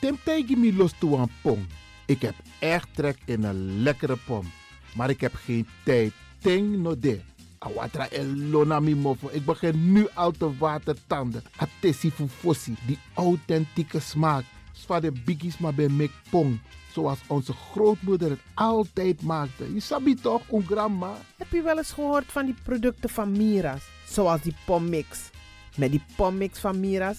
Tim tegen me los toe aan pom. Ik heb echt trek in een lekkere pom. Maar ik heb geen tijd. Ting no de. Awatra elona mi mofo. Ik begin nu al te watertanden. Atesi fufosi. Die authentieke smaak. Zwa de biggies maar bij mek pong. Zoals onze grootmoeder het altijd maakte. Je sabi toch, een grandma? Heb je wel eens gehoord van die producten van Mira's? Zoals die pommix. Met die pommix van Mira's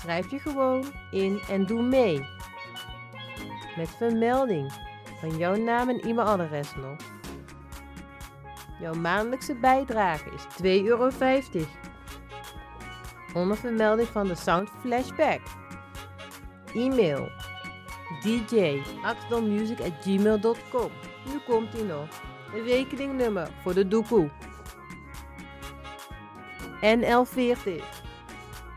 Schrijf je gewoon in en doe mee. Met vermelding van jouw naam en e-mailadres nog. Jouw maandelijkse bijdrage is 2,50 euro. Onder vermelding van de Sound Flashback. E-mail dj.axelmusic.gmail.com Nu komt ie nog. Een rekeningnummer voor de doekoe. NL40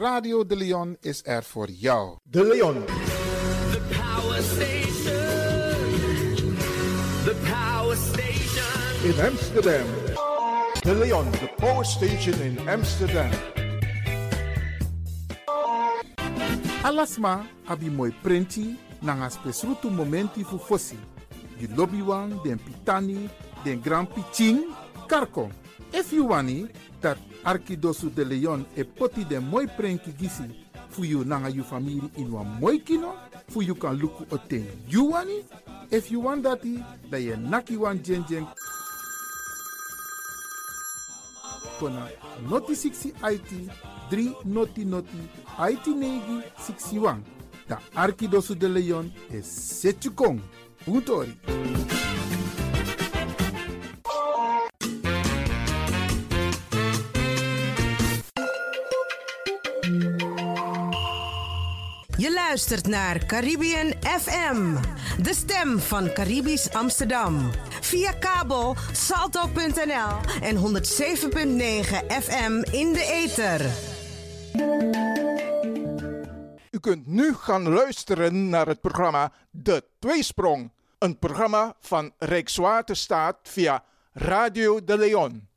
Radio De Leon is er voor jou. De Leon. The power station. The power station. In Amsterdam. De Leon, the power station in Amsterdam. Alasma abi moi prenti nanga spesrutu momenti fu fosi. Di lobby wan, den pitani, den grand piching, karko. If you wani, dat Arkidosu de Leon e poti den moi prenki gisi fu you nanga you family in wan moi kino, fu you kan luku o ten you wani. If you want dati, da ye naki wan jen jen kona noti 60 IT 3 noti noti IT negi 61. Da Arkidosu de Leon is Setchukong. Puntori. Je luistert naar Caribbean FM, de stem van Caribisch Amsterdam. Via kabel salto.nl en 107.9 FM in de ether. U kunt nu gaan luisteren naar het programma De Tweesprong. Een programma van Rijkswaterstaat via Radio de Leon.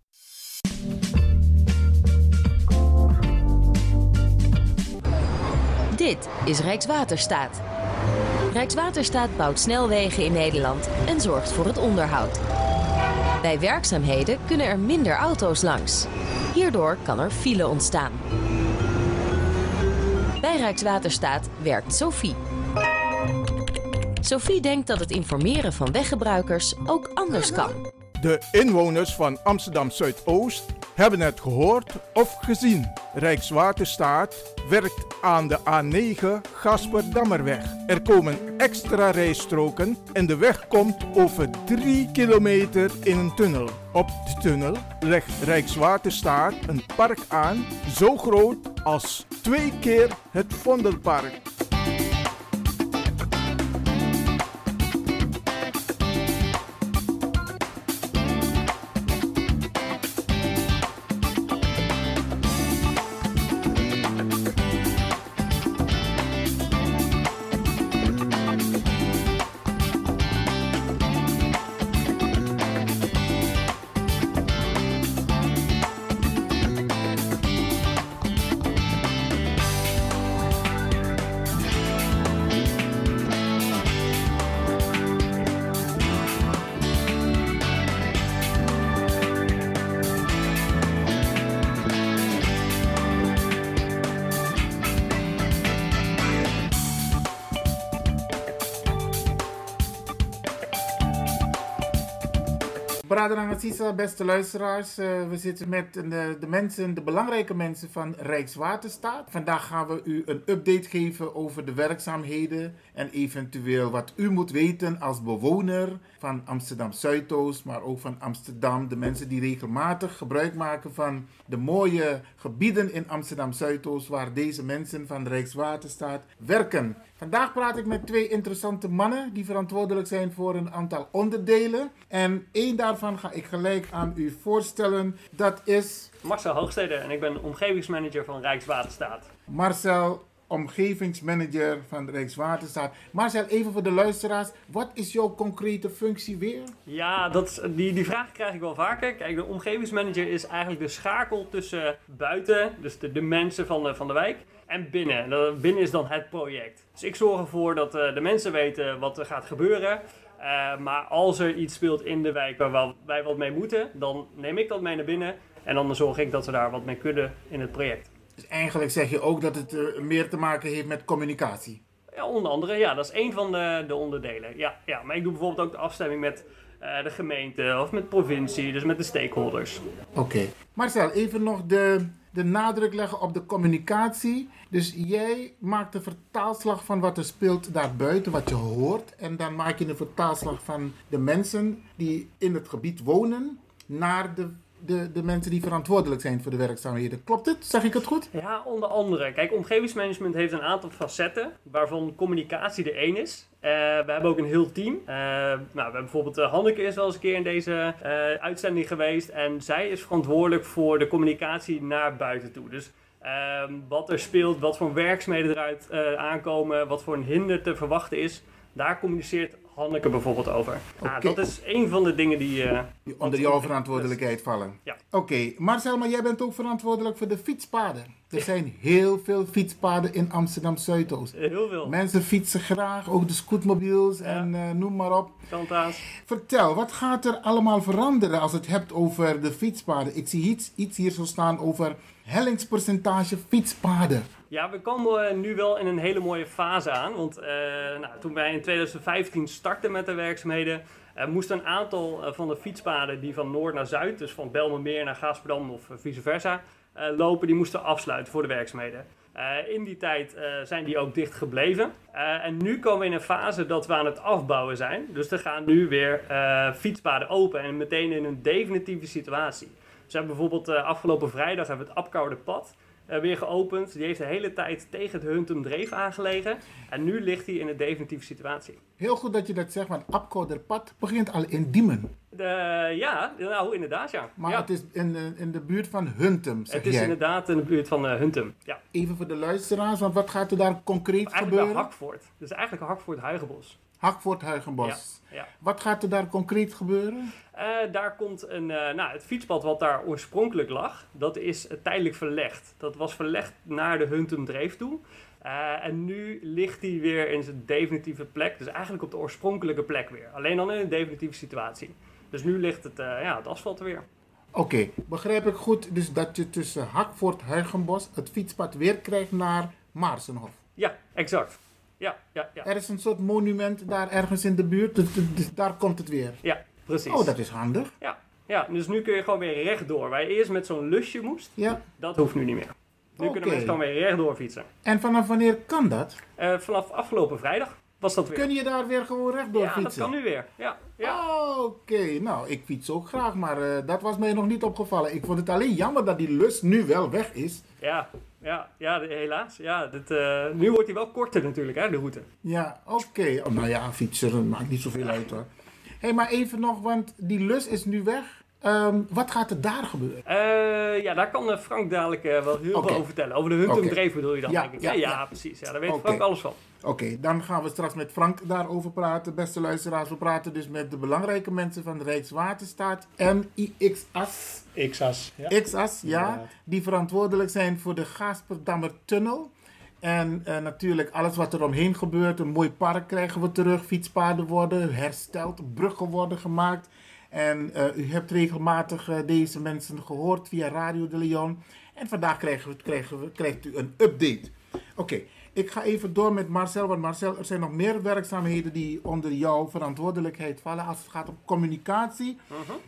Dit is Rijkswaterstaat. Rijkswaterstaat bouwt snelwegen in Nederland en zorgt voor het onderhoud. Bij werkzaamheden kunnen er minder auto's langs. Hierdoor kan er file ontstaan. Bij Rijkswaterstaat werkt Sophie. Sophie denkt dat het informeren van weggebruikers ook anders kan. De inwoners van Amsterdam Zuidoost hebben het gehoord of gezien. Rijkswaterstaat werkt aan de A9 Gasperdammerweg. Er komen extra rijstroken en de weg komt over 3 kilometer in een tunnel. Op de tunnel legt Rijkswaterstaat een park aan zo groot als twee keer het Vondelpark. Brader Angassisa, beste luisteraars. eh, we zitten met de, de mensen, de belangrijke mensen van Rijkswaterstaat. Vandaag gaan we u een update geven over de werkzaamheden en eventueel wat u moet weten als bewoner van Amsterdam Zuidoost, maar ook van Amsterdam. De mensen die regelmatig gebruik maken van de mooie gebieden in Amsterdam Zuidoost, waar deze mensen van Rijkswaterstaat werken. Vandaag praat ik met twee interessante mannen die verantwoordelijk zijn voor een aantal onderdelen. En één daarvan ga ik gelijk aan u voorstellen. Dat is Marcel Hoogstede en ik ben omgevingsmanager van Rijkswaterstaat. Marcel, omgevingsmanager van Rijkswaterstaat. Marcel, even voor de luisteraars. Wat is jouw concrete functie weer? Ja, dat, die, die vraag krijg ik wel vaker. Kijk, de omgevingsmanager is eigenlijk de schakel tussen buiten, dus de, de mensen van de, van de wijk, en binnen. En dat- binnen is dan het project. Dus ik zorg ervoor dat eh, de mensen weten wat er gaat gebeuren. Eh, maar als er iets speelt in de wijk waar wij wat mee moeten, dan neem ik dat mee naar binnen. En dan zorg ik dat we daar wat mee kunnen in het project. Dus eigenlijk zeg je ook dat het eh, meer te maken heeft met communicatie. Ja, onder andere, ja, dat is één van de, de onderdelen. Ja, ja, maar ik doe bijvoorbeeld ook de afstemming met eh, de gemeente of met provincie, dus met de stakeholders. Oké. Marcel, even nog de, de nadruk leggen op de communicatie. Dus jij maakt de vertaalslag van wat er speelt daarbuiten, wat je hoort. En dan maak je een vertaalslag van de mensen die in het gebied wonen naar de, de, de mensen die verantwoordelijk zijn voor de werkzaamheden. Klopt het? Zeg ik het goed? Ja, onder andere. Kijk, omgevingsmanagement heeft een aantal facetten, waarvan communicatie er één is. Eh, we hebben ook een heel team. Eh, nou, we hebben bijvoorbeeld uh, Hanneke is wel eens een keer in deze eh, uitzending geweest. En zij is verantwoordelijk voor de communicatie naar buiten toe. Dus ehm, wat er speelt, wat voor werkzaamheden eruit eh, aankomen, wat voor een hinder te verwachten is. Daar communiceert Hanneke bijvoorbeeld over. Oké. dat is één van de dingen die... eh, Die onder jouw verantwoordelijkheid vallen. Ja. Oké, Marcel, maar jij bent ook verantwoordelijk voor de fietspaden. Er zijn heel veel fietspaden in Amsterdam Zuidoost. Heel veel. Mensen fietsen graag, ook de scootmobiels en eh, noem maar op. Kanta's. Vertel, wat gaat er allemaal veranderen als het hebt over de fietspaden? Ik zie iets, iets hier zo staan over hellingspercentage fietspaden. Ja, we komen eh, nu wel in een hele mooie fase aan. Want eh, nou, toen wij in 2015 startten met de werkzaamheden, eh, moesten een aantal van de fietspaden die van noord naar zuid, dus van Belmermeer naar Gaasperdam of vice versa, lopen, die moesten afsluiten voor de werkzaamheden. In die tijd zijn die ook dicht gebleven. En nu komen we in een fase dat we aan het afbouwen zijn. Dus er gaan nu weer fietspaden open en meteen in een definitieve situatie. Dus we hebben bijvoorbeeld afgelopen vrijdag hebben we het Apkoude Pad eh, weer geopend. Die heeft de hele tijd tegen het Huntum Dreef aangelegen. En nu ligt hij in een definitieve situatie. Heel goed dat je dat zegt, want Apkouderpad begint al in Diemen. De, ja, nou inderdaad ja. Maar ja. het is in, de- in de buurt van Huntum, zeg Het is jij. inderdaad in de buurt van eh, Huntum. Ja. Even voor de luisteraars, want wat gaat er daar concreet Eigenlijk gebeuren? bij Hakvoort. Dus eigenlijk Hakvoort Huigenbos. Hakvoort Huigenbos. Ja, ja. Wat gaat er daar concreet gebeuren? Eh, daar komt een, eh, nou, het fietspad wat daar oorspronkelijk lag, dat is tijdelijk verlegd. Dat was verlegd naar de Huntum Dreef toe. Eh, en nu ligt hij weer in zijn definitieve plek. Dus eigenlijk op de oorspronkelijke plek weer. Alleen dan in een definitieve situatie. Dus nu ligt het, ja, het asfalt er weer. Oké, begrijp ik goed dus dat je tussen Hakvoort Huigenbos het fietspad weer krijgt naar Maarsenhof? Ja, exact. Ja, ja, ja. Er is een soort monument daar ergens in de buurt, dus, dus daar komt het weer. Ja, precies. Oh, dat is handig. Ja, ja, dus nu kun je gewoon weer rechtdoor. Waar je eerst met zo'n lusje moest, Ja. dat hoeft nu niet meer. Nu kunnen Oké. mensen gewoon weer rechtdoor fietsen. En vanaf wanneer kan dat? Eh, vanaf afgelopen vrijdag was dat weer. Kun je daar weer gewoon rechtdoor ja, fietsen? dat kan nu weer. Ja, ja. Oké, nou, ik fiets ook graag, maar eh, dat was mij nog niet opgevallen. Ik vond het alleen jammer dat die lust nu wel weg is. Ja, ja, ja helaas. Ja, dit, eh, nu wordt hij wel korter natuurlijk, hè, de route. Ja, oké. Oh, nou ja, fietsen maakt niet zoveel uit hoor. Hé, hey, maar even nog, want die lus is nu weg. Ehm, wat gaat er daar gebeuren? Eh, ja, daar kan eh, Frank dadelijk eh, wel heel veel over vertellen. Over de Huntum Oké. Dreef bedoel je dan, Ja, denk ik. ja, Ja, ja, ja. precies. Ja, daar weet Oké. Frank alles van. Oké, dan gaan we straks met Frank daarover praten. Beste luisteraars, we praten dus met de belangrijke mensen van de Rijkswaterstaat. MIXAS. XAS. Ja. XAS, ja. Inderdaad. Die verantwoordelijk zijn voor de Gaasperdammer Tunnel. En eh, natuurlijk alles wat er omheen gebeurt. Een mooi park krijgen we terug. Fietspaden worden hersteld. Bruggen worden gemaakt. En eh, u hebt regelmatig eh, deze mensen gehoord via Radio de Leon. En vandaag krijgen we, krijgen we, krijgt u een update. Oké, ik ga even door met Marcel. Want Marcel, er zijn nog meer werkzaamheden die onder jouw verantwoordelijkheid vallen als het gaat om communicatie.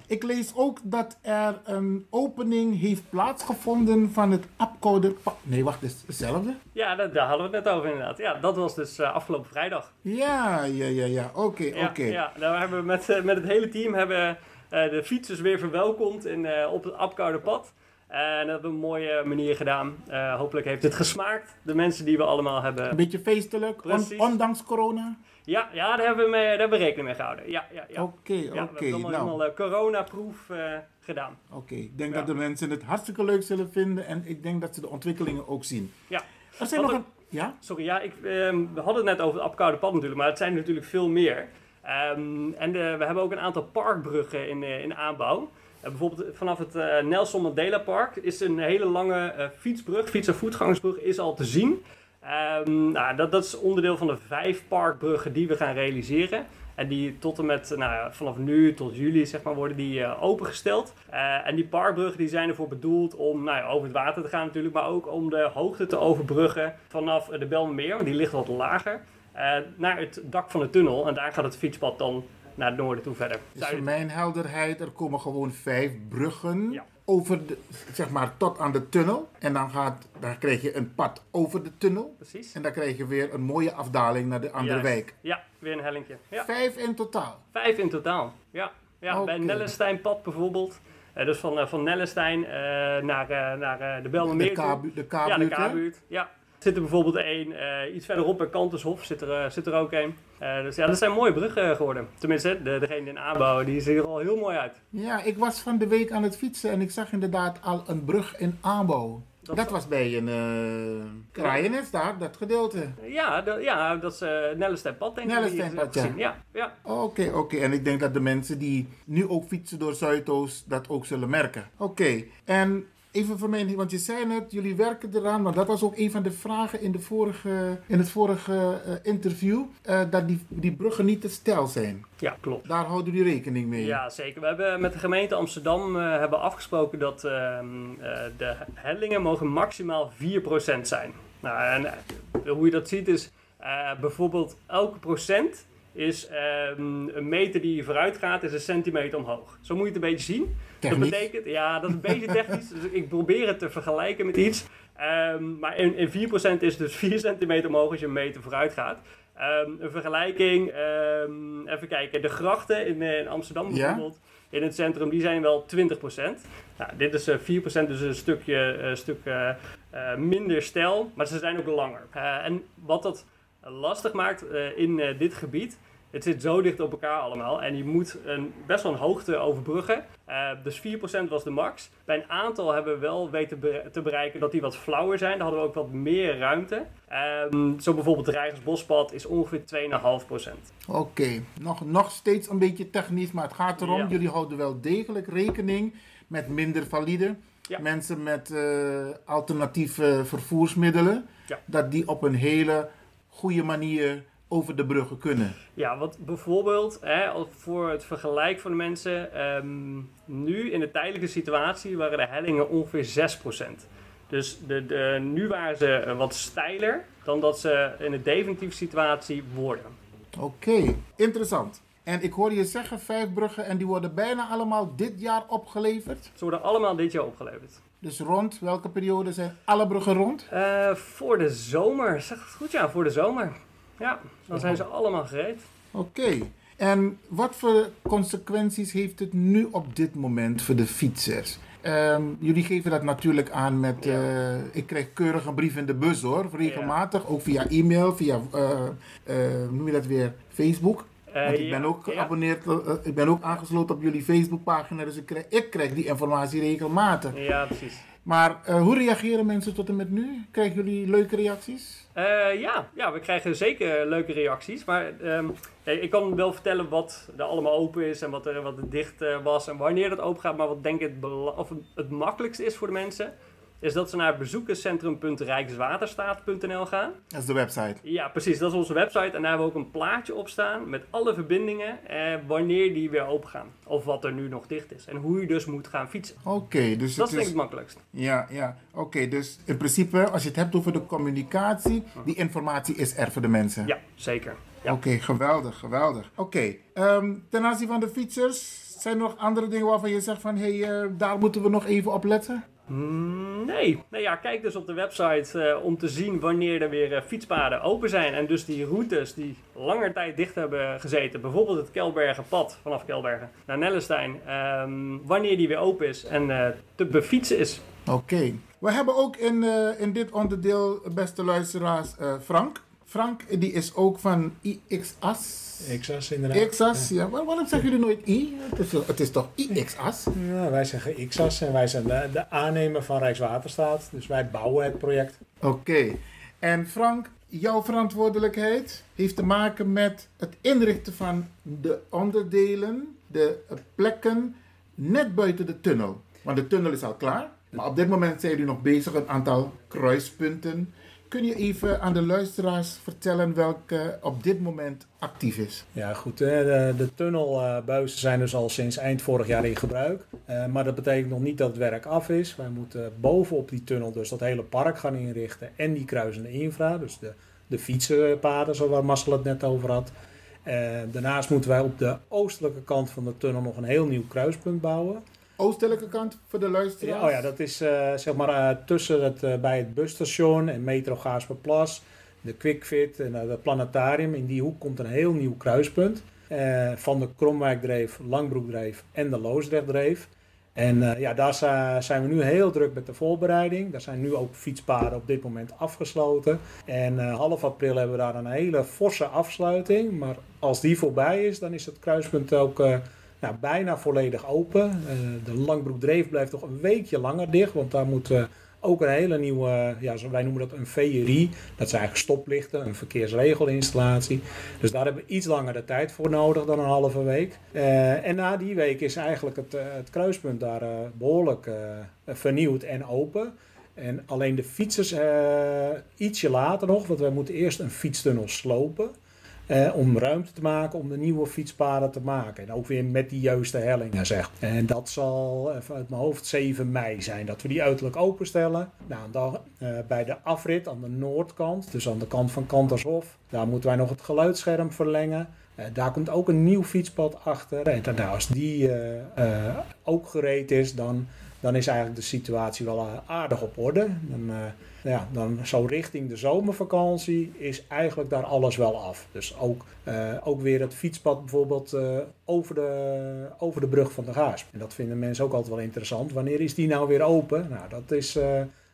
Ik lees ook dat er een opening heeft plaatsgevonden van het Apcode. Nee, wacht, het is hetzelfde? Ja, daar, daar hadden we het net over inderdaad. Ja, dat was dus eh, afgelopen vrijdag. Ja, ja, ja, ja. Oké, Ja, oké. ja, daar hebben we met, eh, met het hele team hebben, eh, de fietsers weer verwelkomd in, op het Apkoude pad. En dat hebben we op een mooie manier gedaan. Eh, hopelijk heeft het gesmaakt. De mensen die we allemaal Een hebben. beetje feestelijk, on- ondanks corona. Ja, ja daar, hebben we mee, daar hebben we rekening mee gehouden. Ja, ja, ja. Oké, Ja, we oké. hebben het allemaal Nou, helemaal eh, coronaproof eh, gedaan. oké. Ik denk Ja. dat de mensen het hartstikke leuk zullen vinden. En ik denk dat ze de ontwikkelingen ook zien. Ja. Er zijn nog een... Ja? Sorry, ja, ik, ehm, we hadden het net over het Apkoude pad natuurlijk, maar het zijn er natuurlijk veel meer. Ehm, en de- we hebben ook een aantal parkbruggen in, eh, in aanbouw. Eh, bijvoorbeeld vanaf het eh, Nelson Mandela Park is een hele lange eh, fietsbrug, fiets- en voetgangersbrug, is al te zien. Ehm, nou, dat, dat is onderdeel van de vijf parkbruggen die we gaan realiseren. En die tot en met, nou vanaf nu tot juli zeg maar, worden die eh, opengesteld. Eh, en die parkbruggen die zijn ervoor bedoeld om nou over het water te gaan natuurlijk. Maar ook om de hoogte te overbruggen vanaf eh, de Belmermeer. Want die ligt wat lager. eh, naar het dak van de tunnel. En daar gaat het fietspad dan naar het noorden toe verder. Dus voor mijn helderheid, er komen gewoon vijf bruggen Ja. over de, zeg maar, tot aan de tunnel. En dan, gaat, dan krijg je een pad over de tunnel. Precies. En dan krijg je weer een mooie afdaling naar de andere Juist. wijk. Ja, weer een hellinkje. Ja. Vijf in totaal. Vijf in totaal. Ja, ja bij Oké. Nellesteinpad bijvoorbeeld. Eh, dus van, eh, van Nellestein eh, naar, naar de Belmermeer De Ja, K-buurt? K-buurt. Ja. Er zit er bijvoorbeeld één, eh, iets verderop bij Kantershof zit er, eh, zit er ook één. Eh, dus ja, dat zijn mooie bruggen geworden. Tenminste, de, degene in aanbouw, die ziet er al heel mooi uit. Ja, ik was van de week aan het fietsen en ik zag inderdaad al een brug in aanbouw. Dat, Dat- was bij een uh, daar, dat gedeelte. Ja, dat, ja, dat is uh, Nellesteinpad denk ik. Nellesteinpad. Ja, ja. Oké, oké. En ik denk dat de mensen die nu ook fietsen door Zuidoost dat ook zullen merken. Oké, en even voor mij, want je zei net, jullie werken eraan, maar dat was ook een van de vragen in, de vorige, in het vorige eh, interview, eh, dat die, die bruggen niet te stijl zijn. Ja, klopt. Daar houden jullie rekening mee. Ja, zeker. We hebben met de gemeente Amsterdam eh, hebben afgesproken dat ehm, eh, de hellingen mogen maximaal 4% zijn. Nou, en hoe je dat ziet is bijvoorbeeld elke procent is ehm, een meter die vooruit gaat, is een centimeter omhoog. Zo moet je het een beetje zien. Technisch. Dat betekent, ja, dat is een beetje technisch. Dus ik probeer het te vergelijken met iets. Ehm, maar in, in 4% is dus 4 centimeter omhoog als je een meter vooruit gaat. Ehm, een vergelijking, ehm, even kijken, de grachten in, eh, in Amsterdam Ja. bijvoorbeeld, in het centrum, die zijn wel 20%. Nou, dit is eh 4%, dus een stukje een stuk, eh, minder stijl, maar ze zijn ook langer. En wat dat lastig maakt in dit gebied, het zit zo dicht op elkaar allemaal en je moet een, best wel een hoogte overbruggen. Eh, dus 4% was de max. Bij een aantal hebben we wel weten bere- te bereiken dat die wat flauwer zijn. Daar hadden we ook wat meer ruimte. Ehm, zo bijvoorbeeld Rijgersbospad is ongeveer 2,5%. Oké, nog, nog steeds een beetje technisch, maar het gaat erom, Ja. jullie houden wel degelijk rekening met minder valide. Ja. Mensen met eh, alternatieve vervoersmiddelen, Ja. dat die op een hele goede manier over de bruggen kunnen. Ja, wat bijvoorbeeld, hè, voor het vergelijk van de mensen, ehm, nu in de tijdelijke situatie waren de hellingen ongeveer 6%. Dus de, de, nu waren ze eh, wat steiler dan dat ze in de definitieve situatie worden. Oké, interessant. En ik hoorde je zeggen vijf bruggen en die worden bijna allemaal dit jaar opgeleverd. Ze worden allemaal dit jaar opgeleverd. Dus rond welke periode zijn alle bruggen rond? Eh, voor de zomer, zeg het goed ja, voor de zomer. Ja, dan zijn ze allemaal gereed. Oké. En wat voor consequenties heeft het nu op dit moment voor de fietsers? Ehm, jullie geven dat natuurlijk aan met. eh, ik krijg keurig een brief in de bus hoor, regelmatig. Ook via e-mail, via. hoe noem je dat weer? Facebook. Want ik ja, ben ook geabonneerd, ik ben ook aangesloten op jullie Facebookpagina, dus ik krijg, ik krijg die informatie regelmatig. Ja, precies. Maar eh, hoe reageren mensen tot en met nu? Krijgen jullie leuke reacties? Eh, ja, ja, we krijgen zeker leuke reacties. Maar ehm, ik kan wel vertellen wat er allemaal open is en wat er, wat dicht eh, was en wanneer dat open gaat. Maar wat denk ik het, het makkelijkste is voor de mensen, is dat ze naar bezoekerscentrum.rijkswaterstaat.nl gaan. Dat is de website. Ja, precies. Dat is onze website. En daar hebben we ook een plaatje op staan met alle verbindingen eh, wanneer die weer open gaan. Of wat er nu nog dicht is. En hoe je dus moet gaan fietsen. Oké, dus Dat is het denk ik het makkelijkst. Ja, ja. Oké, dus in principe, als je het hebt over de communicatie, die informatie is er voor de mensen. Ja, zeker. Ja. Oké, geweldig, geweldig. Oké, ehm, ten aanzien van de fietsers, zijn er nog andere dingen waarvan je zegt van, hé, hey, eh, daar moeten we nog even op letten? Nee. nee ja, kijk dus op de website eh, om te zien wanneer er weer eh, fietspaden open zijn. En dus die routes die langer tijd dicht hebben gezeten, bijvoorbeeld het Kelbergenpad vanaf Kelbergen naar Nellestein, ehm, wanneer die weer open is en eh, te befietsen is. Oké. We hebben ook in, in dit onderdeel, beste luisteraars, Frank. Frank, die is ook van IXAS. XAS inderdaad. XAS, ja. Waar- waarom zeggen jullie nooit I? Het is, het is toch IXAS? Ja, wij zeggen XAS en wij zijn de, de aannemer van Rijkswaterstaat. Dus wij bouwen het project. Oké. En Frank, jouw verantwoordelijkheid heeft te maken met het inrichten van de onderdelen, de plekken net buiten de tunnel. Want de tunnel is al klaar. Maar op dit moment zijn jullie nog bezig een aantal kruispunten. Kun je even aan de luisteraars vertellen welke op dit moment actief is? Ja, goed. de tunnelbuizen zijn dus al sinds eind vorig jaar in gebruik. Eh, maar dat betekent nog niet dat het werk af is. Wij moeten bovenop die tunnel dus dat hele park gaan inrichten. En die kruisende infra. Dus de, de fietsenpaden, zoals Marcel het net over had. Eh, daarnaast moeten wij op de oostelijke kant van de tunnel nog een heel nieuw kruispunt bouwen. Oostelijke kant voor de luisteraars? Ja, oh ja, dat is eh, zeg maar eh, tussen het, eh, bij het busstation en metro Gaasperplas, de Quickfit en het planetarium. In die hoek komt een heel nieuw kruispunt van de Kromwijkdreef, Langbroekdreef en de Loosdrechtdreef. En ja, daar zijn we nu heel druk met de voorbereiding. Daar zijn nu ook fietspaden op dit moment afgesloten. En half april hebben we daar een hele forse afsluiting. Maar als die voorbij is, dan is het kruispunt ook nou, bijna volledig open. Eh, de Langbroekdreef blijft nog een weekje langer dicht, want daar moeten we ook een hele nieuwe, ja, wij noemen dat een VRI. Dat zijn eigenlijk stoplichten, een verkeersregelinstallatie. Dus daar hebben we iets langer de tijd voor nodig dan een halve week. Eh, en na die week is eigenlijk het, eh, het kruispunt daar eh, behoorlijk eh, vernieuwd en open. En alleen de fietsers eh, ietsje later nog, want wij moeten eerst een fietstunnel slopen. Eh, om ruimte te maken om de nieuwe fietspaden te maken. En ook weer met die juiste hellingen, zeg. En dat zal even uit mijn hoofd 7 mei zijn, dat we die uiterlijk openstellen. Nou, dan eh, bij de afrit aan de noordkant, dus aan de kant van Kantershof, daar moeten wij nog het geluidsscherm verlengen. Eh, daar komt ook een nieuw fietspad achter. En nou, als die eh, eh, ook gereed is, dan, dan is eigenlijk de situatie wel eh, aardig op orde. Dan, eh, ja, dan zo richting de zomervakantie is eigenlijk daar alles wel af. Dus ook, eh, ook weer het fietspad bijvoorbeeld over, de, over de brug van de Gaasp. En dat vinden mensen ook altijd wel interessant. Wanneer is die nou weer open? Nou, dat is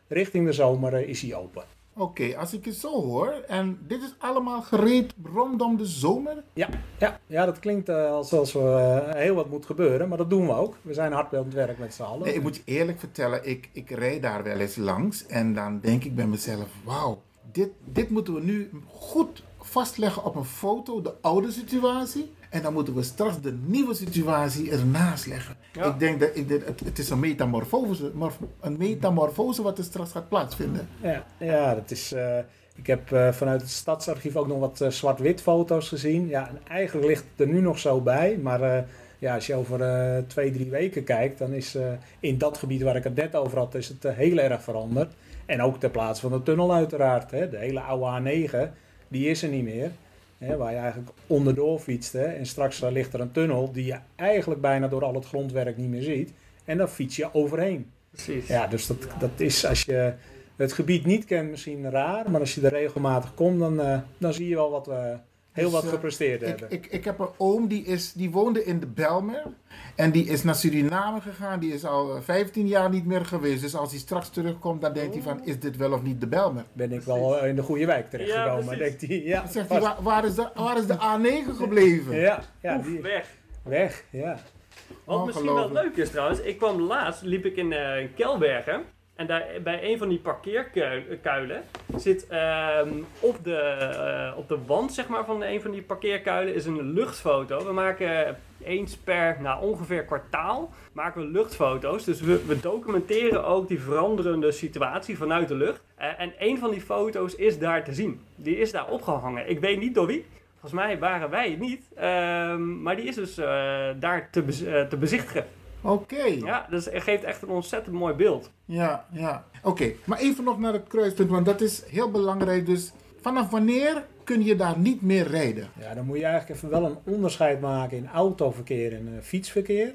richting de zomer is die open. Oké, als ik het zo hoor, en dit is allemaal gereed rondom de zomer? Ja, ja, ja dat klinkt eh, alsof er eh, heel wat moet gebeuren, maar dat doen we ook. We zijn hard aan het werk met z'n allen. Nee, ik moet je eerlijk vertellen, ik, ik rijd daar wel eens langs en dan denk ik bij mezelf, wauw, dit, dit moeten we nu goed vastleggen op een foto, de oude situatie. En dan moeten we straks de nieuwe situatie ernaast leggen. Ja. Ik denk dat ik het, het is een metamorfose, morf- een metamorfose wat er straks gaat plaatsvinden. Ja, ja dat is. eh, ik heb eh, vanuit het stadsarchief ook nog wat eh, zwart-wit foto's gezien. Ja, en eigenlijk ligt het er nu nog zo bij. Maar eh, ja, als je over eh, twee, drie weken kijkt, dan is eh, in dat gebied waar ik het net over had, is het eh, heel erg veranderd. En ook ter plaatse van de tunnel uiteraard. Hè. De hele oude A9, die is er niet meer. Hè, waar je eigenlijk onderdoor fietst. Hè. En straks eh, ligt er een tunnel die je eigenlijk bijna door al het grondwerk niet meer ziet. En dan fiets je overheen. Precies. Ja, dus dat, dat is als je het gebied niet kent misschien raar, maar als je er regelmatig komt, dan, eh, dan zie je wel wat we heel Dus, wat eh, gepresteerd Ik, hebben. ik, ik heb een oom die, is, die woonde in de Belmer. En die is naar Suriname gegaan. Die is al eh, 15 jaar niet meer geweest. Dus als hij straks terugkomt, dan denkt hij van... Is dit wel of niet de Belmer? Ben ik wel in de goede wijk terechtgekomen, Ja, denkt hij. Ja, Dan zegt hij, waar, waar, is de, waar is de A9 gebleven? ja, ja Oef, die, weg. weg. Ja. Wat misschien wel leuk is trouwens, ik kwam laatst, liep ik in eh Kelbergen. En daar, bij een van die parkeerkuilen zit ehm, op, de, eh, op de wand zeg maar, van een van die parkeerkuilen is een luchtfoto. We maken eens per nou, ongeveer kwartaal maken we luchtfoto's. Dus we, we documenteren ook die veranderende situatie vanuit de lucht. Eh, en een van die foto's is daar te zien. Die is daar opgehangen. Ik weet niet door wie. Volgens mij waren wij het niet. Ehm, maar die is dus eh, daar te, te bezichtigen. Oké. Ja, dus het geeft echt een ontzettend mooi beeld. Ja, ja. Oké, maar even nog naar het kruispunt, want dat is heel belangrijk. Dus vanaf wanneer kun je daar niet meer rijden? ja, dan moet je eigenlijk even wel een onderscheid maken in autoverkeer en eh, fietsverkeer.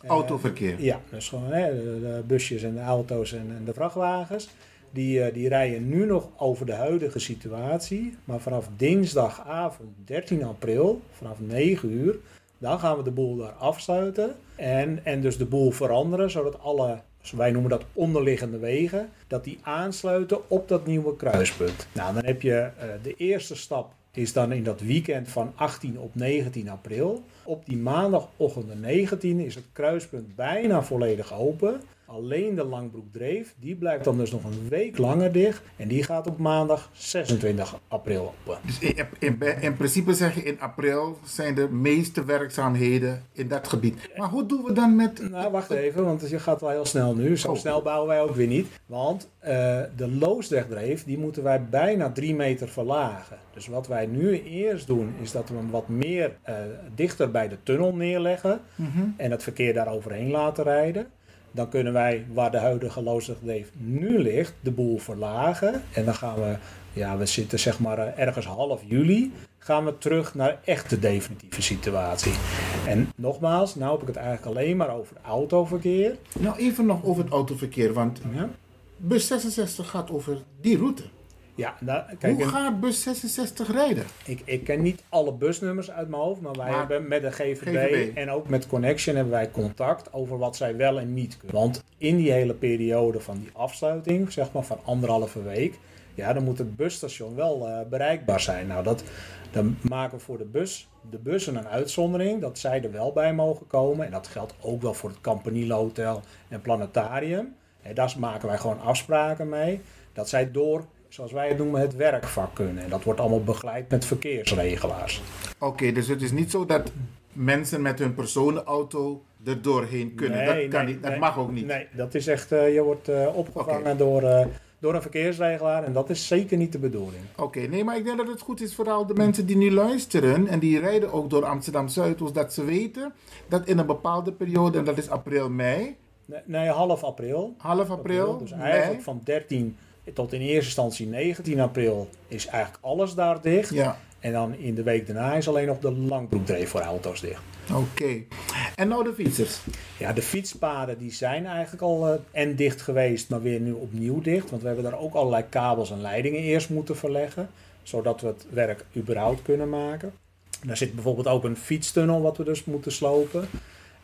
Eh, Autoverkeer. Ja, dus gewoon hè, de, de busjes en de auto's en, en de vrachtwagens. Die, eh, die rijden nu nog over de huidige situatie. Maar vanaf dinsdagavond 13 april, vanaf 9 uur, dan gaan we de boel daar afsluiten. En, en dus de boel veranderen, zodat alle, wij noemen dat onderliggende wegen, dat die aansluiten op dat nieuwe kruispunt. Nou, dan heb je eh, de eerste stap is dan in dat weekend van 18 op 19 april. Op die maandagochtend de 19 is het kruispunt bijna volledig open. Alleen de Langbroek-Dreef, die blijft dan dus nog een week langer dicht. En die gaat op maandag 26 april open. Dus in, in, in principe zeg je in april zijn de meeste werkzaamheden in dat gebied. Maar hoe doen we dan met... Nou, wacht even, want je gaat wel heel snel nu. Zo Oh. snel bouwen wij ook weer niet. Want eh, de looswegdreef, die moeten wij bijna drie meter verlagen. Dus wat wij nu eerst doen, is dat we hem wat meer eh, dichter bij de tunnel neerleggen. En het verkeer daar overheen laten rijden. Dan kunnen wij, waar de huidige looswegdreef nu ligt, de boel verlagen. En dan gaan we, ja, we zitten zeg maar eh, ergens half juli, gaan we terug naar echt de definitieve situatie. En nogmaals, nou heb ik het eigenlijk alleen maar over autoverkeer. Nou, even nog over het autoverkeer, want Ja, bus 66 gaat over die route. Ja daar, kijk, hoe gaat bus 66 rijden? ik, ik ken niet alle busnummers uit mijn hoofd, maar wij Maar- hebben met de GVB, GVB. en ook met Connection hebben wij contact over wat zij wel en niet kunnen. Want in die hele periode van die afsluiting, zeg maar van anderhalve week, ja, dan moet het busstation wel eh, bereikbaar zijn. Nou, dat, dan maken we voor de bus, de bussen een uitzondering, dat zij er wel bij mogen komen. En dat geldt ook wel voor het Campanile Hotel en Planetarium. En daar maken wij gewoon afspraken mee. Dat zij door, zoals wij het noemen, het werkvak kunnen. En dat wordt allemaal begeleid met verkeersregelaars. Oké, dus het is niet zo dat mensen met hun personenauto er doorheen kunnen. dat kan niet, dat nee, mag ook niet. Nee, dat is echt, eh, je wordt eh, opgevangen door, eh, door een verkeersregelaar. En dat is zeker niet de bedoeling. Oké, nee, maar ik denk dat het goed is vooral de mensen die nu luisteren en die rijden ook door Amsterdam Zuidoost, dat ze weten dat in een bepaalde periode, en dat is april, mei, Nee, nee, half april. half april, Dus mei, eigenlijk van 13 tot in eerste instantie 19 april is eigenlijk alles daar dicht. Ja, En dan in de week daarna is alleen nog de langbroekdreef voor auto's dicht. oké. En nou de fietsers. Ja, de fietspaden die zijn eigenlijk al eh, en dicht geweest, maar weer nu opnieuw dicht. Want we hebben daar ook allerlei kabels en leidingen eerst moeten verleggen. Zodat we het werk überhaupt kunnen maken. Daar zit bijvoorbeeld ook een fietstunnel wat we dus moeten slopen.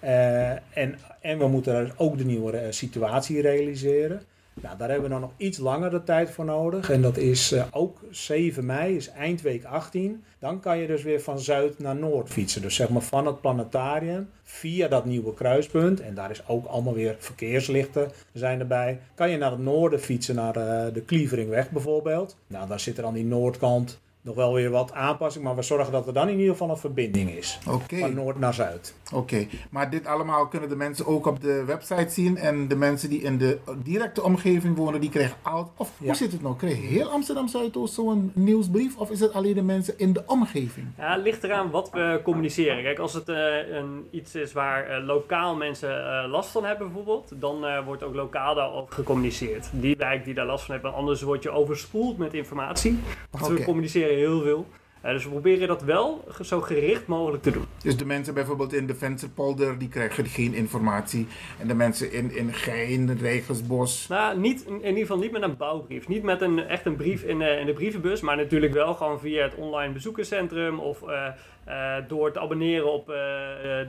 Eh, en, en we moeten daar ook de nieuwe eh, situatie realiseren. Nou, daar hebben we dan nog iets langer de tijd voor nodig. En dat is eh, ook 7 mei, is eindweek 18. Dan kan je dus weer van zuid naar noord fietsen. Dus zeg maar van het planetarium via dat nieuwe kruispunt. En daar is ook allemaal weer verkeerslichten zijn erbij. Kan je naar het noorden fietsen, naar eh, de Klieveringweg bijvoorbeeld. Nou, daar zit er aan die noordkant nog wel weer wat aanpassing. Maar we zorgen dat er dan in ieder geval een verbinding is. Oké. Van noord naar zuid. Oké, maar dit allemaal kunnen de mensen ook op de website zien. En de mensen die in de directe omgeving wonen, die krijgen al. Of hoe zit het nou? Krijgen heel Amsterdam Zuidoost zo'n nieuwsbrief? Of is het alleen de mensen in de omgeving? Ja, het ligt eraan wat we communiceren. Kijk, als het eh, een, iets is waar eh, lokaal mensen eh, last van hebben bijvoorbeeld, dan eh, wordt ook lokaal daarover gecommuniceerd. Die wijk die daar last van heeft, anders word je overspoeld met informatie. Want we communiceren heel veel. Eh, dus we proberen dat wel zo gericht mogelijk te doen. Dus de mensen bijvoorbeeld in de Vensterpolder, die krijgen geen informatie. En de mensen in, in Gein, Rijgersbos. Nou, niet, in ieder geval niet met een bouwbrief. Niet met een, echt een brief in, de- in de brievenbus, maar natuurlijk wel gewoon via het online bezoekerscentrum of eh, eh, door te abonneren op eh,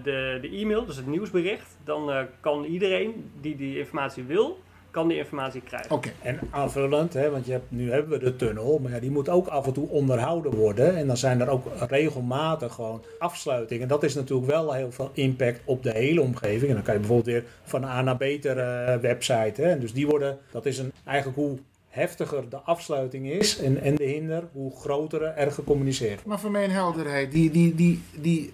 de, de e-mail, dus het nieuwsbericht. Dan eh, kan iedereen die die informatie wil, kan die informatie krijgen. Oké, En aanvullend, hè, want je hebt, nu hebben we de tunnel, maar ja, die moet ook af en toe onderhouden worden. En dan zijn er ook regelmatig gewoon afsluitingen. En dat is natuurlijk wel heel veel impact op de hele omgeving. En dan kan je bijvoorbeeld weer van A naar beter eh, website. Hè. En dus die worden, dat is een, eigenlijk hoe heftiger de afsluiting is en, en de hinder, hoe groter er gecommuniceerd maar voor mijn helderheid, die, die, die, die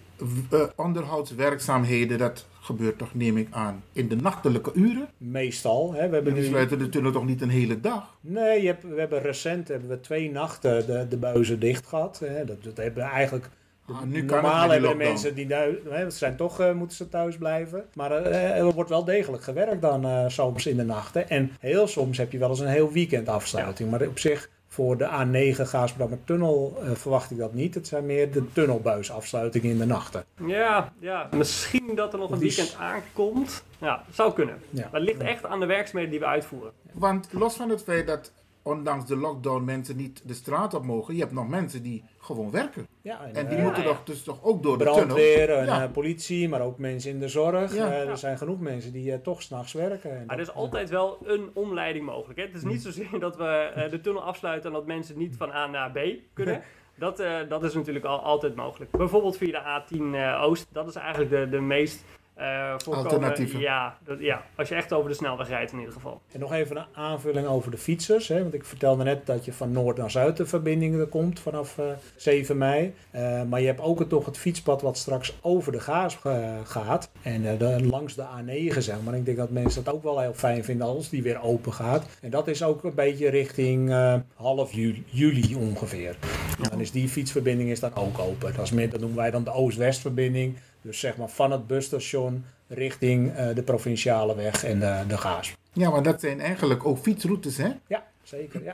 eh, onderhoudswerkzaamheden, dat gebeurt toch, neem ik aan, in de nachtelijke uren? Meestal. Hè. We hebben nu, sluiten de tunnel toch niet een hele dag? Nee, je hebt, we hebben recent hebben we twee nachten de, de buizen dicht gehad. Hè. Dat, dat hebben we eigenlijk. Ah, nu Normaal hebben lockdown. mensen die hè, ze zijn toch eh, moeten ze thuis blijven. Maar eh, er wordt wel degelijk gewerkt dan eh, soms in de nachten. En heel soms heb je wel eens een heel weekend afsluiting. Maar op zich voor de A9 Gaasperdammer tunnel eh, verwacht ik dat niet. Het zijn meer de tunnelbuisafsluitingen in de nachten. Ja, ja, misschien dat er nog een weekend aankomt. Ja, zou kunnen. Ja. Maar het ligt echt aan de werkzaamheden die we uitvoeren. Want los van het feit dat ondanks de lockdown mensen niet de straat op mogen, je hebt nog mensen die gewoon werken. Ja, En die eh, moeten ja. toch, dus toch ook door de brandweer tunnel. en Ja. eh, politie, maar ook mensen in de zorg. Ja. Eh, Ja. er zijn genoeg mensen die eh, toch s'nachts werken. En Maar er is altijd wel een omleiding mogelijk. Hè? Het is niet zozeer dat we eh, de tunnel afsluiten en dat mensen niet van A naar B kunnen. Dat, eh, dat is natuurlijk al, altijd mogelijk. Bijvoorbeeld via de A10 eh, Oost. Dat is eigenlijk de, de meest eh voorkomende... Alternatieve. Ja, dat, ja, als je echt over de snelweg rijdt in ieder geval. En nog even een aanvulling over de fietsers. Hè? Want ik vertelde net dat je van noord naar zuid de verbinding er komt vanaf eh, 7 mei. Eh, maar je hebt ook het, toch het fietspad wat straks over de Gaas eh, gaat. En eh, de- langs de A9 zeg maar. Ik denk dat mensen dat ook wel heel fijn vinden als die weer open gaat. En dat is ook een beetje richting eh, half juli, juli ongeveer. Dan is die fietsverbinding is dan ook open. Dat, is meer, dat noemen wij dan de Oost-West verbinding. Dus zeg maar van het busstation richting eh, de provinciale weg en de, de Gaas. Ja, maar dat zijn eigenlijk ook fietsroutes, hè? Ja, zeker. Ja.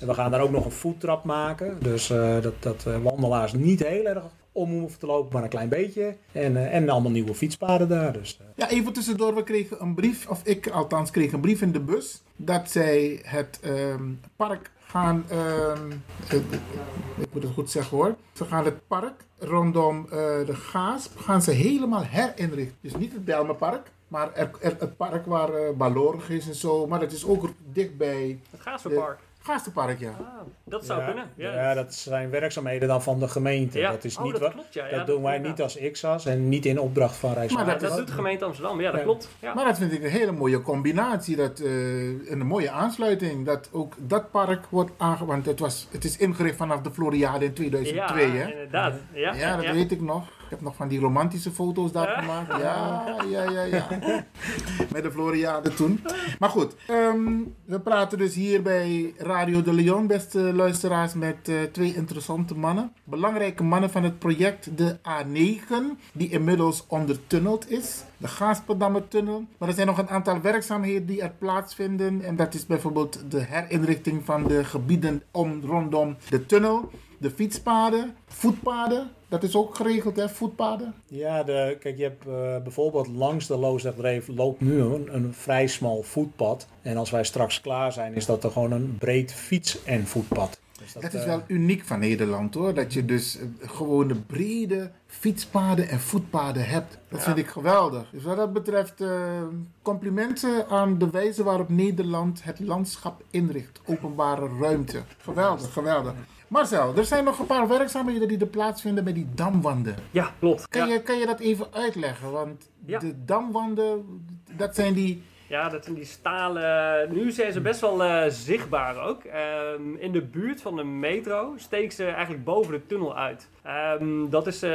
En we gaan daar ook nog een voettrap maken. Dus eh, dat, dat eh, wandelaars niet heel erg om hoeven te lopen, maar een klein beetje. En, en allemaal nieuwe fietspaden daar. Dus, Ja, even tussendoor, we kregen een brief, of ik althans kreeg een brief in de bus, dat zij het ehm, park gaan, ehm, eh, ik moet het goed zeggen hoor, ze gaan het park rondom eh, de Gaasp, gaan ze helemaal herinrichten. Dus niet het Belmenpark, maar er, er- het park waar Balorg is en zo, maar het is ook dichtbij Het Gaasverpark. Gastenpark, ja. Ah, dat zou ja, kunnen. Ja. Ja. dat zijn werkzaamheden dan van de gemeente. Ja. Dat is Oh, niet dat wa- klopt, ja. Ja, dat dat doen wij niet als XAS en niet in opdracht van Maar Rijkswaterstaat. dat, dat is- doet de gemeente Amsterdam. Ja, dat Ja. klopt. Ja. Maar dat vind ik een hele mooie combinatie. Dat, eh, een mooie aansluiting. Dat ook dat park wordt aangewend. Het, was, het is ingericht vanaf de Floriade in 2002. ja, hè? inderdaad. Ja, Ja, dat weet ik nog. Ik heb nog van die romantische foto's daar gemaakt. Ja, ja, ja, ja. Met de Floriade toen. Maar goed, ehm, we praten dus hier bij Radio de Leon, beste luisteraars, met eh, twee interessante mannen. Belangrijke mannen van het project de A9, die inmiddels ondertunneld is. De Gaasperdammertunnel. Maar er zijn nog een aantal werkzaamheden die er plaatsvinden. En dat is bijvoorbeeld de herinrichting van de gebieden om, rondom de tunnel. De fietspaden, voetpaden, dat is ook geregeld hè, voetpaden. Ja, de, kijk, je hebt eh, bijvoorbeeld langs de Loosdrechtdreef loopt nu een, een vrij smal voetpad. En als wij straks klaar zijn, is dat er gewoon een breed fiets- en voetpad. Dus Dat is eh, wel uniek van Nederland hoor. Dat je dus eh, gewoon de brede fietspaden en voetpaden hebt. Dat vind ik geweldig. Dus wat dat betreft complimenten aan de wijze waarop Nederland het landschap inricht. Openbare ruimte. Geweldig, geweldig. Marcel, er zijn nog een paar werkzaamheden die er plaatsvinden met die damwanden. Ja, klopt. Kan, Ja. je, kan je dat even uitleggen? Want Ja. de damwanden, dat zijn die... Ja, dat zijn die stalen. Nu zijn ze best wel eh, zichtbaar ook. Ehm, in de buurt van de metro steken ze eigenlijk boven de tunnel uit. Ehm, dat, is, eh,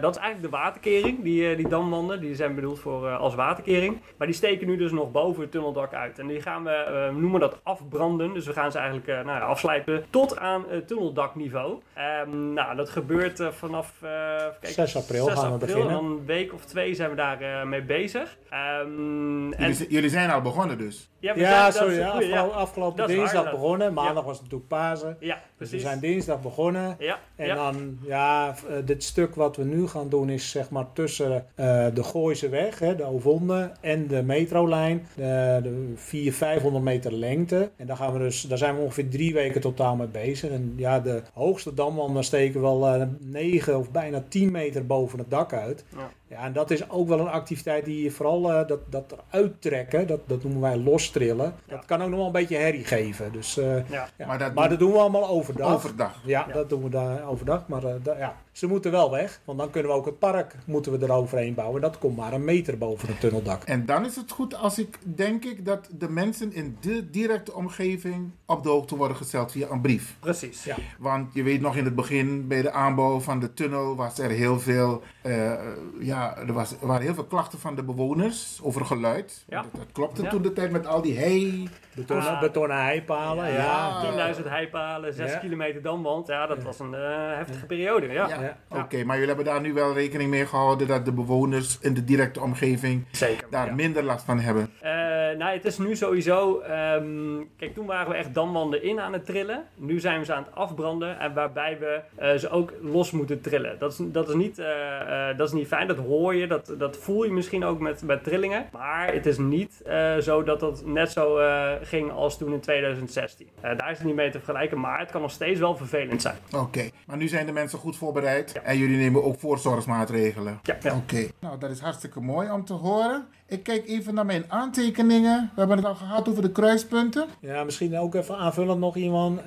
dat is eigenlijk de waterkering, die, eh, die damwanden. Die zijn bedoeld voor, eh, als waterkering. Maar die steken nu dus nog boven het tunneldak uit. En die gaan we, we noemen dat afbranden. Dus we gaan ze eigenlijk eh, nou ja, afslijpen tot aan het tunneldakniveau. Ehm, nou, dat gebeurt eh, vanaf eh, kijken, 6 april 6 gaan we beginnen. En dan een week of twee zijn we daar eh, mee bezig. Ehm, en- Jullie, jullie zijn al begonnen dus. ja, we Ja, zijn- sorry, goeie, afgelopen, afgelopen waar, dinsdag begonnen. Maandag Ja. was het natuurlijk Pasen. Ja, Dus we zijn dinsdag begonnen. Ja, En ja. dan, ja, eh, dit stuk wat we nu gaan doen is zeg maar tussen eh, de Gooise weg, hè, de Ovonde, en de metrolijn. De, de 400, 500 meter lengte. En daar, gaan we dus, daar zijn we ongeveer drie weken totaal mee bezig. En ja, de hoogste damwanden steken wel eh 9 of bijna 10 meter boven het dak uit. Ja. Ja, en dat is ook wel een activiteit die je vooral eh, dat, dat eruit trekken, dat, dat noemen wij lostrillen. Dat kan ook nog wel een beetje herrie geven. Dus, eh, Ja. ja. Maar dat maar dat doen we allemaal overdag. Overdag. Ja, Ja. dat doen we daar overdag. Maar eh, da- ja, ze moeten wel weg. Want dan kunnen we ook het park moeten we eroverheen bouwen. Dat komt maar een meter boven het tunneldak. En dan is het goed als ik denk ik dat de mensen in de directe omgeving op de hoogte worden gesteld via een brief. Precies. Ja. Want je weet nog in het begin bij de aanbouw van de tunnel was er heel veel, eh, ja, er, was, er waren heel veel klachten van de bewoners over geluid. Ja. Dat, dat klopte Ja. toen de tijd met al die hei. Betonnen, Ah. betonnen heipalen. Ja. Ja. 10.000 heipalen, 6 Ja. kilometer damwand. Ja, dat was een eh, heftige periode. Ja, Ja. Oké, maar jullie hebben daar nu wel rekening mee gehouden dat de bewoners in de directe omgeving zeker. daar ja. minder last van hebben. Eh, nou, het is nu sowieso. ehm, kijk, toen waren we echt damwanden in aan het trillen. Nu zijn we ze aan het afbranden. En waarbij we eh, ze ook los moeten trillen. Dat is, dat is, niet, eh, eh, dat is niet fijn. Dat hoor je. Dat, dat voel je misschien ook met, met trillingen. Maar het is niet eh, zo dat dat net zo eh, ging als toen in 2016. Eh, daar is het niet mee te vergelijken. Maar het kan nog steeds wel vervelend zijn. Oké, maar nu zijn de mensen goed voorbereid en jullie nemen ook voorzorgsmaatregelen. Ja, ja. Oké, nou dat is hartstikke mooi om te horen. Ik kijk even naar mijn aantekeningen. We hebben het al gehad over de kruispunten. Ja, misschien ook even aanvullend nog iemand. eh,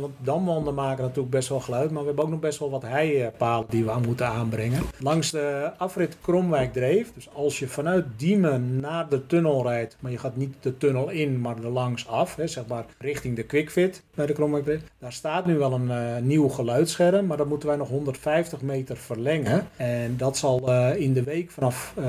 want damwanden maken natuurlijk best wel geluid. Maar we hebben ook nog best wel wat heipalen die we moeten aanbrengen. Langs de afrit Kromwijkdreef. Dus als je vanuit Diemen naar de tunnel rijdt. Maar je gaat niet de tunnel in, maar er langs af. Hè, zeg maar richting de Quickfit bij de Kromwijkdreef. Daar staat nu wel een eh, nieuw geluidsscherm. Maar dat moeten wij nog 150 meter verlengen. En dat zal eh, in de week vanaf eh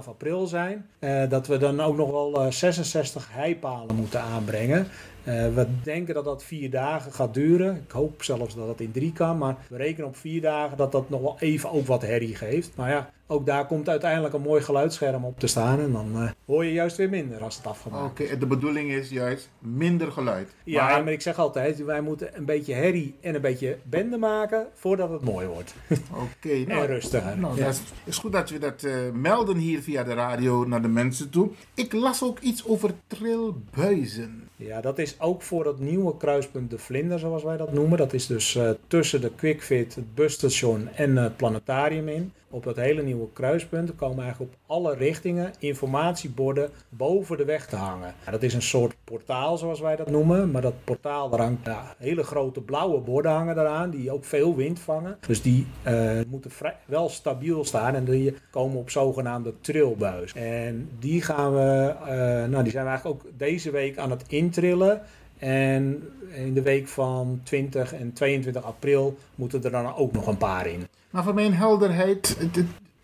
12 april zijn. Eh, dat we dan ook nog wel eh, 66 heipalen moeten aanbrengen. Eh, we denken dat dat vier dagen gaat duren. Ik hoop zelfs dat dat in drie kan. Maar we rekenen op vier dagen dat dat nog wel even ook wat herrie geeft. Maar ja, ook daar komt uiteindelijk een mooi geluidsscherm op te staan. En dan eh, hoor je juist weer minder als het afgemaakt Oké, de bedoeling is juist minder geluid. Ja, Maar- maar ik zeg altijd, wij moeten een beetje herrie en een beetje bende maken voordat het mooi wordt. Oké, nou, en rustiger. Nou, Ja. dat is, is goed dat we dat eh, melden hier via de radio naar de mensen toe. Ik las ook iets over trilbuizen. Ja, dat is ook voor het nieuwe kruispunt de Vlinder, zoals wij dat noemen. Dat is dus eh, tussen de Quickfit, het busstation en het planetarium in. Op dat hele nieuwe kruispunt komen eigenlijk op alle richtingen informatieborden boven de weg te hangen. Dat is een soort portaal zoals wij dat noemen, maar dat portaal hangt ja, hele grote blauwe borden hangen eraan die ook veel wind vangen. Dus die eh, moeten vrij, wel stabiel staan en die komen op zogenaamde trilbuis. En die gaan we, eh, nou die zijn we eigenlijk ook deze week aan het intrillen. En in de week van 20 en 22 april moeten er dan ook nog een paar in. Maar voor mijn helderheid,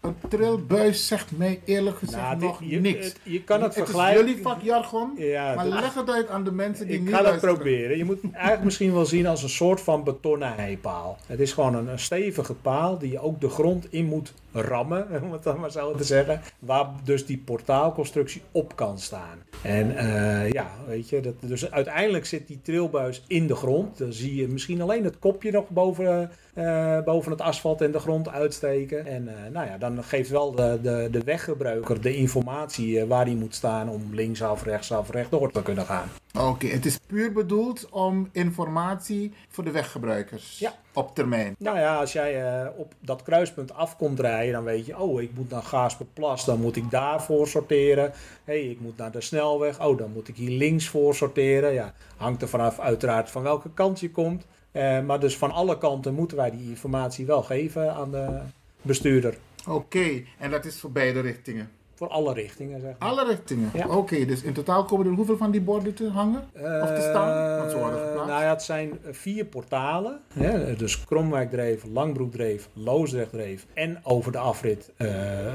een trilbuis zegt mij eerlijk gezegd Nou, dit- nog je- niks. het- je kan het is vergelijken- jullie vakjargon, Ja, maar leg het uit aan de mensen die Ik niet ga dat proberen. Je moet het eigenlijk misschien wel zien als een soort van betonnen heipaal. Het is gewoon een, een stevige paal die je ook de grond in moet rammen, om het dan maar zo te zeggen. Waar dus die portaalconstructie op kan staan. En eh, ja, weet je, dat, dus uiteindelijk zit die trilbuis in de grond. Dan zie je misschien alleen het kopje nog boven, eh, boven het asfalt en de grond uitsteken. En eh, nou ja, dan geeft wel de, de, de weggebruiker de informatie eh, waar hij moet staan om linksaf, rechtsaf, rechtdoor te kunnen gaan. Oké, het is puur bedoeld om informatie voor de weggebruikers Ja. op termijn. Nou ja, als jij op dat kruispunt af komt rijden, dan weet je, oh, ik moet naar Gaasperplas, dan moet ik daarvoor sorteren. hey, ik moet naar de snelweg, oh, dan moet ik hier links voor sorteren. Ja, hangt er vanaf uiteraard van welke kant je komt. Eh, maar dus van alle kanten moeten wij die informatie wel geven aan de bestuurder. Oké, en dat is voor beide richtingen. Voor alle richtingen, zeg maar. Alle richtingen? Ja. Oké, dus in totaal komen er hoeveel van die borden te hangen? of te staan? Want zo worden geplaatst. nou ja, het zijn eh, vier portalen. Hè? Dus Kromwijkdreef, Langbroekdreef, Loosdrechtdreef en over de afrit eh,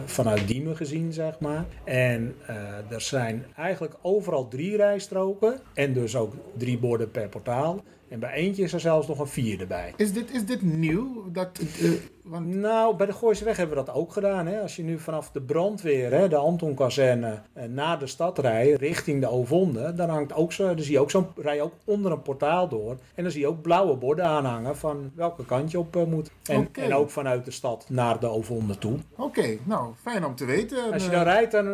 vanuit Diemen gezien, zeg maar. En eh, er zijn eigenlijk overal drie rijstroken en dus ook drie borden per portaal. En bij eentje is er zelfs nog een vierde bij. Is dit, is dit nieuw? Dat, want Nou, bij de Gooiseweg hebben we dat ook gedaan. Hè? Als je nu vanaf de brandweer, hè, de Anton-kazerne, eh, naar de stad rijdt, richting de Ovonde, dan, hangt ook zo, dan zie je ook zo'n, rij ook onder een portaal door. En dan zie je ook blauwe borden aanhangen van welke kant je op eh, moet. En, en ook vanuit de stad naar de Ovonde toe. Oké, nou, fijn om te weten. Als je Eh, dan rijdt, dan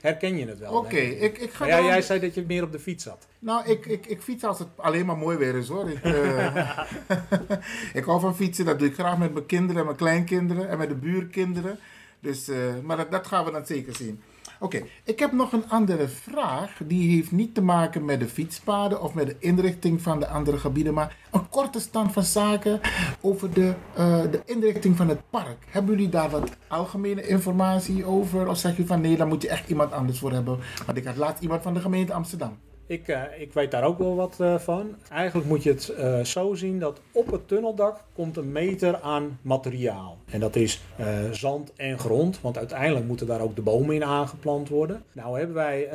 herken je het wel. Oké, ik, ik ga ja, dan- jij zei dat je meer op de fiets zat. Nou, ik, ik, ik fiets als het alleen maar mooi weer is hoor. Ik, eh, ik hou van fietsen, dat doe ik graag met mijn kinderen en mijn kleinkinderen en met de buurkinderen. Dus, eh, maar dat, dat gaan we dan zeker zien. Oké, ik heb nog een andere vraag. Die heeft niet te maken met de fietspaden of met de inrichting van de andere gebieden, maar een korte stand van zaken over de, eh, de inrichting van het park. Hebben jullie daar wat algemene informatie over? Of zeg je van nee, daar moet je echt iemand anders voor hebben? Want ik had laatst iemand van de gemeente Amsterdam. Ik, eh, ik weet daar ook wel wat eh, van. Eigenlijk moet je het eh, zo zien dat op het tunneldak komt een meter aan materiaal. En dat is zand en grond, want uiteindelijk moeten daar ook de bomen in aangeplant worden. Nou hebben wij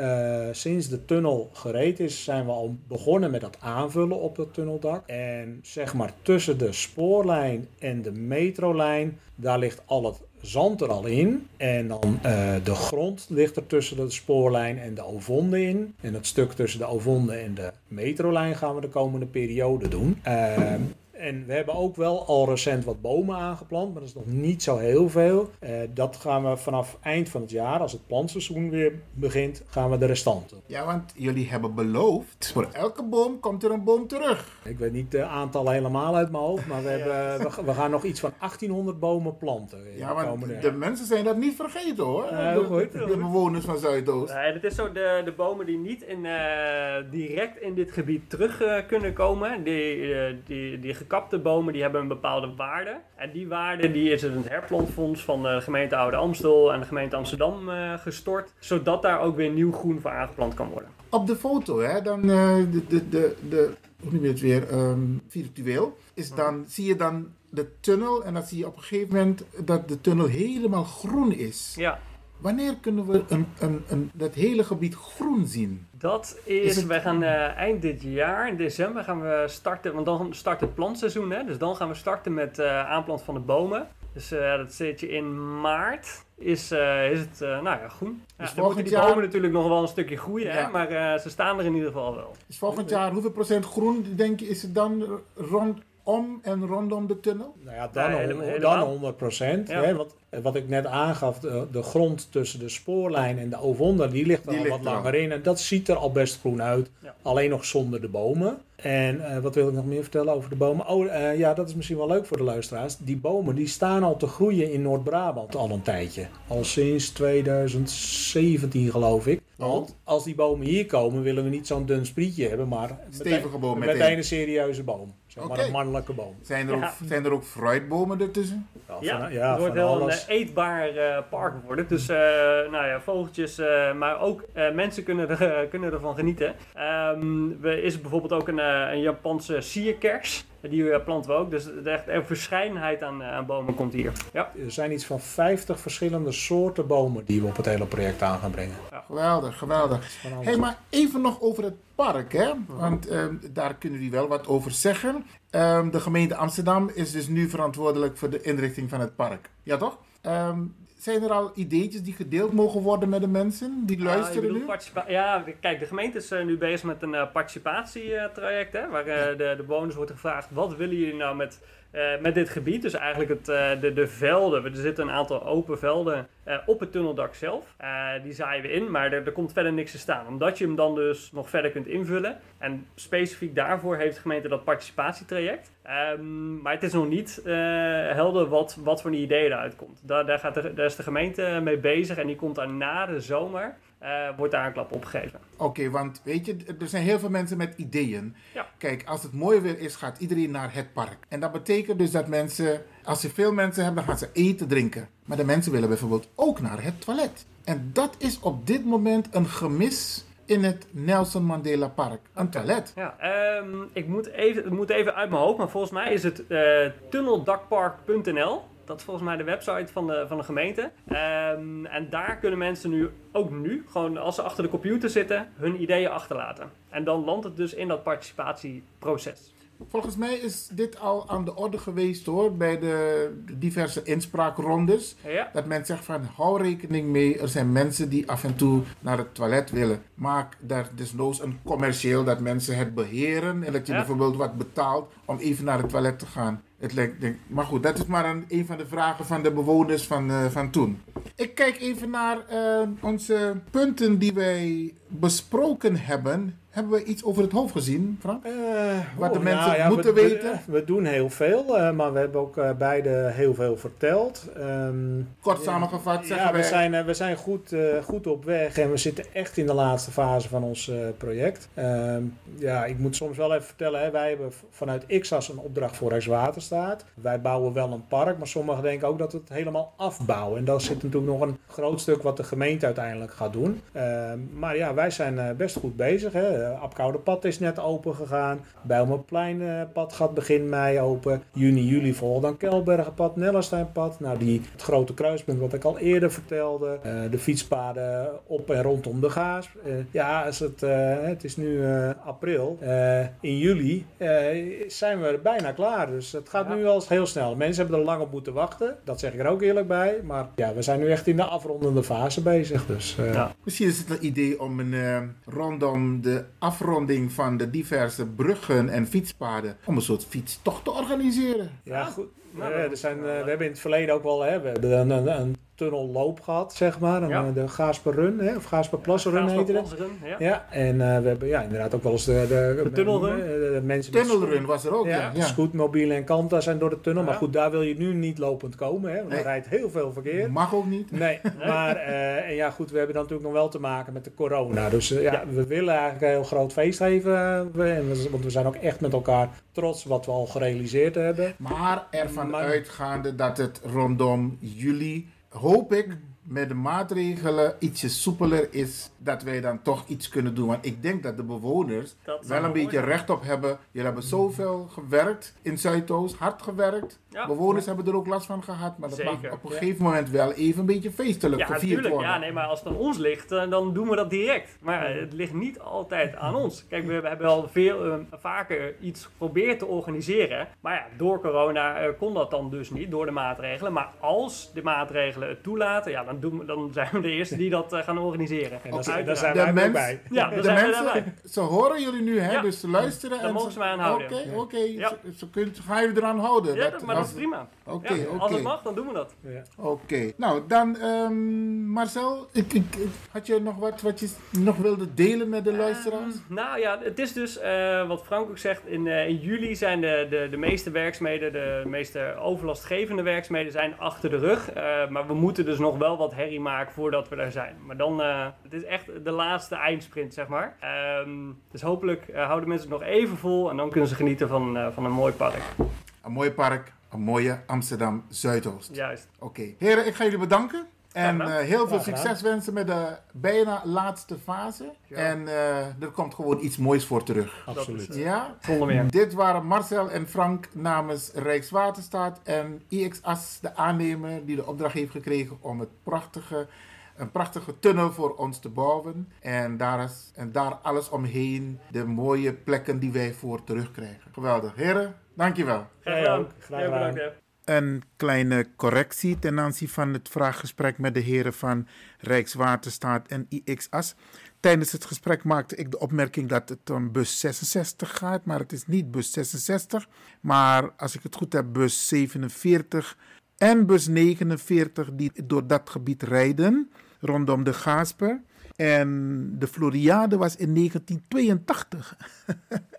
sinds de tunnel gereed is, zijn we al begonnen met dat aanvullen op het tunneldak. En zeg maar tussen de spoorlijn en de metrolijn, daar ligt al het zand er al in. En dan eh, de grond ligt er tussen de spoorlijn en de Ovonde in. En het stuk tussen de Ovonde en de metrolijn gaan we de komende periode doen. Ehm, en we hebben ook wel al recent wat bomen aangeplant, maar dat is nog niet zo heel veel. Eh, dat gaan we vanaf eind van het jaar, als het plantseizoen weer begint, gaan we de restanten. Ja, want jullie hebben beloofd, voor elke boom komt er een boom terug. Ik weet niet de aantallen helemaal uit mijn hoofd, maar we, hebben, we, we gaan nog iets van 1800 bomen planten. in Ja, de want de mensen zijn dat niet vergeten hoor. De, goed. de bewoners van Zuidoost. Nee, dat is zo de, de bomen die niet in, eh, direct in dit gebied terug eh, kunnen komen. Die, die, die gekapte bomen die hebben een bepaalde waarde. En die waarde die is in het herplantfonds van de gemeente Oude Amstel en de gemeente Amsterdam eh, gestort. Zodat daar ook weer nieuw groen voor aangeplant kan worden. Op de foto, hè, dan eh, de, de, de, de, hoe noem je het weer, ehm, virtueel, is dan, zie je dan de tunnel en dan zie je op een gegeven moment dat de tunnel helemaal groen is. Ja. Wanneer kunnen we een, een, een, dat hele gebied groen zien? Dat is, Is het- wij gaan eh, eind dit jaar, in december, gaan we starten, want dan start het plantseizoen. Hè? Dus dan gaan we starten met eh aanplant van de bomen. Dus eh, dat zit je in maart, is, is het, nou ja, groen. Ja, dan volgend moeten die jaar- bomen natuurlijk nog wel een stukje groeien, Ja. hè? maar ze staan er in ieder geval wel. Dus volgend jaar, hoeveel procent groen denk je is het dan rond om en rondom de tunnel? Nou ja, dan, Ja, hon- helemaal- dan helemaal. 100 procent. Ja. Wat, wat ik net aangaf, de, de grond tussen de spoorlijn en de overonder, die ligt er Die al ligt wat er langer in. En dat ziet er al best groen uit. Ja. Alleen nog zonder de bomen. En eh, wat wil ik nog meer vertellen over de bomen? Oh, eh, ja, dat is misschien wel leuk voor de luisteraars. Die bomen die staan al te groeien in Noord-Brabant al een tijdje. Al sinds 2017 geloof ik. Want als die bomen hier komen, willen we niet zo'n dun sprietje hebben, maar Stevige boom meteen meteen. een serieuze boom. Zeg maar een mannelijke boom. Zijn er, ook, Ja. zijn er ook fruitbomen ertussen? Ja, van- ja, het wordt wel een eh, eetbaar eh, park worden. Dus eh, nou ja, vogeltjes, eh, maar ook eh, mensen kunnen, er, kunnen ervan genieten. Ehm er is bijvoorbeeld ook een, eh, een Japanse sierkers. Die eh, planten we ook. Dus de echt een verscheidenheid aan, eh, aan bomen komt hier. Ja. Er zijn iets van 50 verschillende soorten bomen die we op het hele project aan gaan brengen. Geweldig, geweldig. Hé, maar even nog over het park, hè? Want ehm, daar kunnen jullie wel wat over zeggen. Ehm, de gemeente Amsterdam is dus nu verantwoordelijk voor de inrichting van het park. Ja, toch? Ehm, zijn er al ideetjes die gedeeld mogen worden met de mensen die Ah, luisteren nu? ja, kijk, de gemeente is eh, nu bezig met een eh, participatietraject. hè, waar eh, de, de bewoners wordt gevraagd: wat willen jullie nou met, eh, met dit gebied? Dus eigenlijk het, eh, de, de velden. Er zitten een aantal open velden eh, op het tunneldak zelf. Die zaaien we in, maar er, er komt verder niks te staan. Omdat je hem dan dus nog verder kunt invullen. En specifiek daarvoor heeft de gemeente dat participatietraject. Ehm, maar het is nog niet helder wat, wat voor een idee eruit komt. Daar, daar, gaat de, daar is de gemeente mee bezig en die komt daar na de zomer. Eh, wordt daar een klap opgegeven. Oké, want weet je, er zijn heel veel mensen met ideeën. Ja. Kijk, als het mooi weer is, gaat iedereen naar het park. En dat betekent dus dat mensen, als ze veel mensen hebben, dan gaan ze eten, drinken. Maar de mensen willen bijvoorbeeld ook naar het toilet. En dat is op dit moment een gemis in het Nelson Mandela Park. Een toilet. Ja, ehm, ik moet even, het moet even uit mijn hoofd, maar volgens mij is het eh tunneldakpark.nl. Dat is volgens mij de website van de, van de gemeente. Ehm, en daar kunnen mensen nu, ook nu, gewoon als ze achter de computer zitten, hun ideeën achterlaten. En dan landt het dus in dat participatieproces. Volgens mij is dit al aan de orde geweest hoor, bij de diverse inspraakrondes. Ja. Dat men zegt van hou rekening mee, er zijn mensen die af en toe naar het toilet willen. Maak daar desnoods een commercieel dat mensen het beheren en dat je Ja. bijvoorbeeld wat betaalt om even naar het toilet te gaan. Het lijkt, denk, maar goed, dat is maar een, een van de vragen van de bewoners van, eh, van toen. Ik kijk even naar eh, onze punten die wij besproken hebben. Hebben we iets over het hoofd gezien, Frank? Wat de Oh, mensen nou ja, moeten we, weten? We, we doen heel veel, eh, maar we hebben ook eh, beide heel veel verteld. Ehm, Kort samengevat zeggen ja, we zijn, eh, we zijn goed, eh, goed op weg en we zitten echt in de laatste fase van ons eh, project. Ehm, ja, ik moet soms wel even vertellen, hè, wij hebben vanuit XAS een opdracht voor Rijkswaterstaat. Wij bouwen wel een park, maar sommigen denken ook dat we het helemaal afbouwen. En daar zit natuurlijk nog een groot stuk wat de gemeente uiteindelijk gaat doen. Ehm, maar ja, wij zijn eh, best goed bezig. Hè. Eh, Apkoude is net open gegaan. Bijlmerplein eh, pad gaat begin mei open. Juni, juli volgt dan Kelbergenpad, Nellesteinpad. Nou, die, het grote kruispunt wat ik al eerder vertelde. Eh, de fietspaden op en rondom de Gaas. Ja, als het, het is nu april. In juli zijn we bijna klaar. Dus het gaat nu eens heel snel. Mensen hebben er lang op moeten wachten. Dat zeg ik er ook eerlijk bij. Maar ja, we zijn nu echt in de afrondende fase bezig. Dus, Misschien is het een idee om een, rondom de afronding van de diverse bruggen en fietspaden, om een soort fietstocht te organiseren. Ja, goed. Nou, Eh, er zijn, eh, we hebben in het verleden ook wel hè, we hebben een, een, een tunnelloop gehad, zeg maar. Ja. eh, De Gaasperrun, hè, of heette dat. Gaasperplassenrun, ja. Ja, en eh, we hebben ja, inderdaad ook wel eens de, de, De tunnelrun. eh, de mensen met Tunnelrun scoot- was er ook, ja. ja. Scootmobielen en Kanta zijn door de tunnel. Maar Ja. goed, daar wil je nu niet lopend komen, hè, want Nee. er rijdt heel veel verkeer. Mag ook niet. Nee, maar eh, en ja, goed, we hebben dan natuurlijk nog wel te maken met de corona. Dus ja, we willen eigenlijk een heel groot feest geven. en want we zijn ook echt met elkaar trots wat we al gerealiseerd hebben. Maar ervan Maar- uitgaande dat het rondom juli, hoop ik, met de maatregelen ietsje soepeler is, dat wij dan toch iets kunnen doen. Want ik denk dat de bewoners Dat wel een beetje recht op hebben. Jullie hebben zoveel gewerkt in Zuidoost, hard gewerkt. Ja. Bewoners hebben er ook last van gehad, maar dat mag op een Ja. gegeven moment wel even een beetje feestelijk Ja, gevierd natuurlijk. worden. Ja, nee, maar als het aan ons ligt, eh, dan doen we dat direct. Maar eh, het ligt niet altijd aan ons. Kijk, we, we hebben wel veel eh, vaker iets geprobeerd te organiseren. Maar ja, door corona kon dat dan dus niet, door de maatregelen. Maar als de maatregelen het toelaten, ja, dan, doen we, dan zijn we de eerste die dat gaan organiseren. En Daar zijn De wij mens- bij. Ja, de mensen, ze horen jullie nu, hè? Ja. Dus ze luisteren. Daar en mogen ze mij aan houden. Oké, oké. Ja. Ze, ze kunt, gaan jullie eraan houden? Ja, dat, maar dat is prima. Oké, Ja. Als het mag, dan doen we dat. Ja. Oké. Nou, dan ehm, Marcel, ik, ik, ik- had je nog wat wat je nog wilde delen met de luisteraars? Nou ja, het is dus eh, wat Frank ook zegt. In, eh, in juli zijn de, de, de meeste werkzaamheden, de meeste overlastgevende werkzaamheden zijn achter de rug. Eh, maar we moeten dus nog wel wat herrie maken voordat we daar zijn. Maar dan, eh, het is echt de laatste eindsprint, zeg maar. Ehm, dus hopelijk eh, houden mensen het nog even vol en dan kunnen ze genieten van, eh, van een mooi park. Een mooi park, een mooie Amsterdam Zuidoost. Juist. Oké. Heren, ik ga jullie bedanken. En eh, heel veel succes wensen met de bijna laatste fase. Ja. En eh, er komt gewoon iets moois voor terug. Absoluut. Ja? Zonder meer. Dit waren Marcel en Frank namens Rijkswaterstaat en IXAS, de aannemer die de opdracht heeft gekregen om het prachtige, een prachtige tunnel voor ons te bouwen. En daar, is, en daar alles omheen, de mooie plekken die wij voor terugkrijgen. Geweldig. Heren, dankjewel. Graag Jij gedaan. ook. Graag gedaan. Een kleine correctie ten aanzien van het vraaggesprek met de heren van Rijkswaterstaat en IXAS. Tijdens het gesprek maakte ik de opmerking dat het om bus 66 gaat, maar het is niet bus 66. Maar als ik het goed heb, bus 47 en bus 49 die door dat gebied rijden, rondom de Gaasper. En de Floriade was in 1982.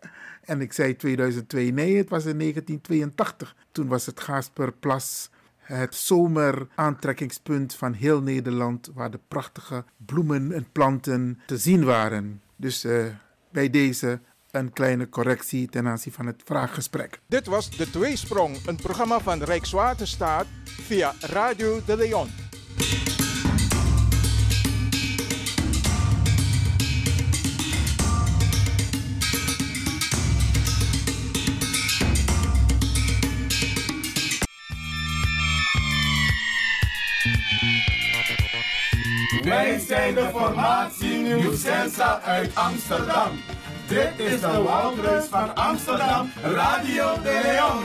En ik zei 2002, nee, het was in 1982. Toen was het Gaasperplas het zomeraantrekkingspunt van heel Nederland, waar de prachtige bloemen en planten te zien waren. Dus eh, bij deze een kleine correctie ten aanzien van het vraaggesprek. Dit was De Tweesprong, een programma van Rijkswaterstaat via Radio de Leon. Wij zijn de formatie Nieuw Sensa uit Amsterdam. Dit is de Woudreus van Amsterdam, Radio de Leon.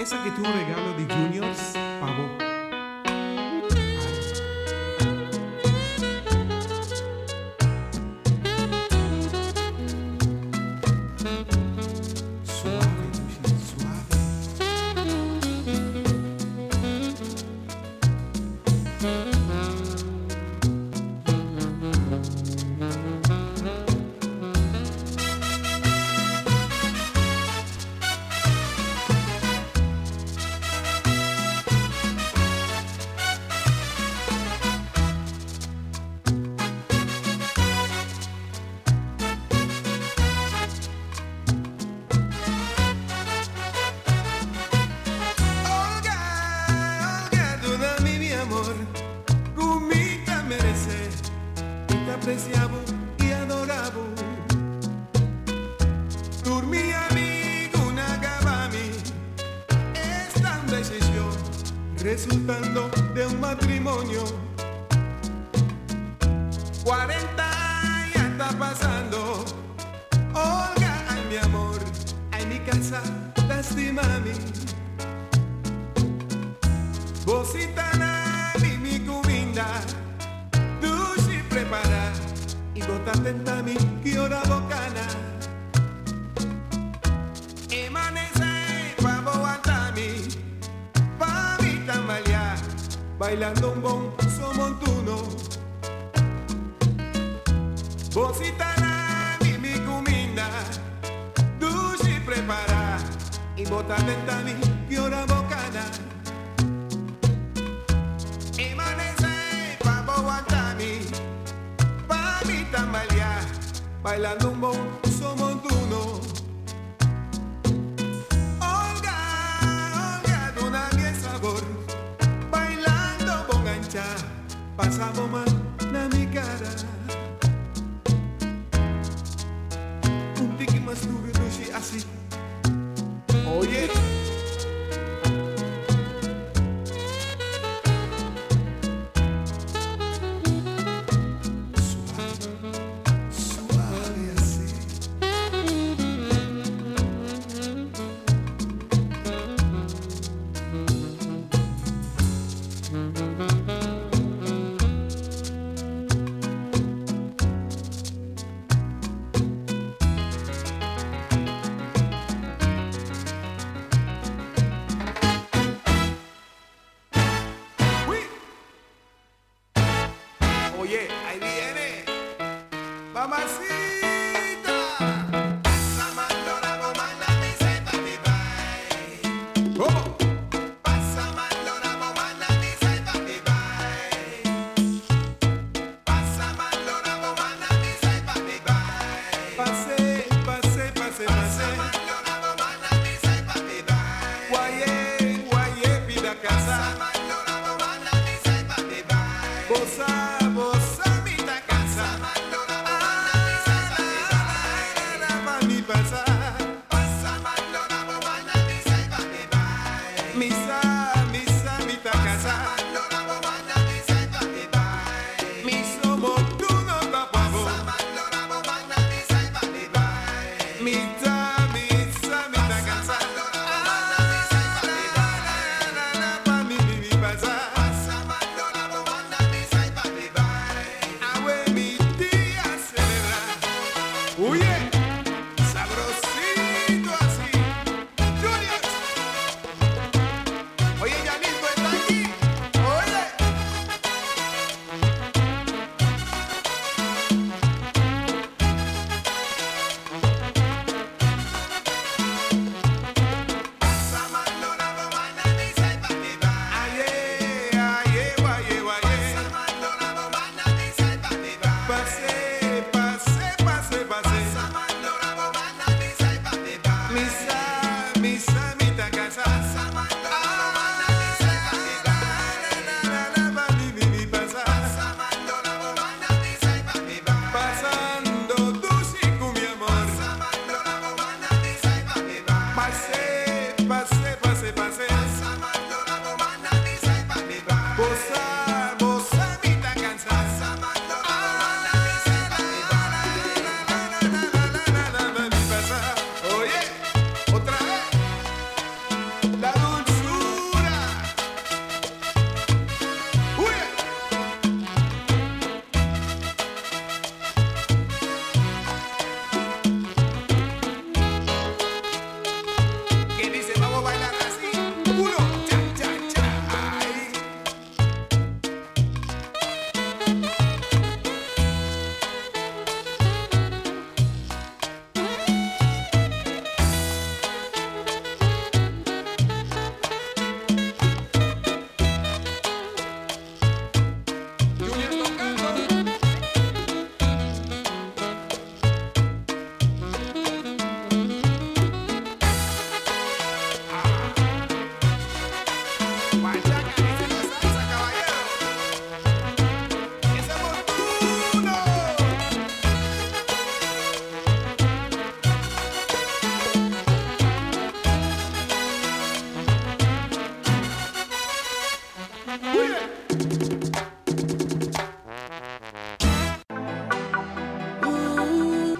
Esa que tuvo un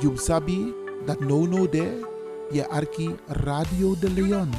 You sabi that no no de je arki Radio de Leon.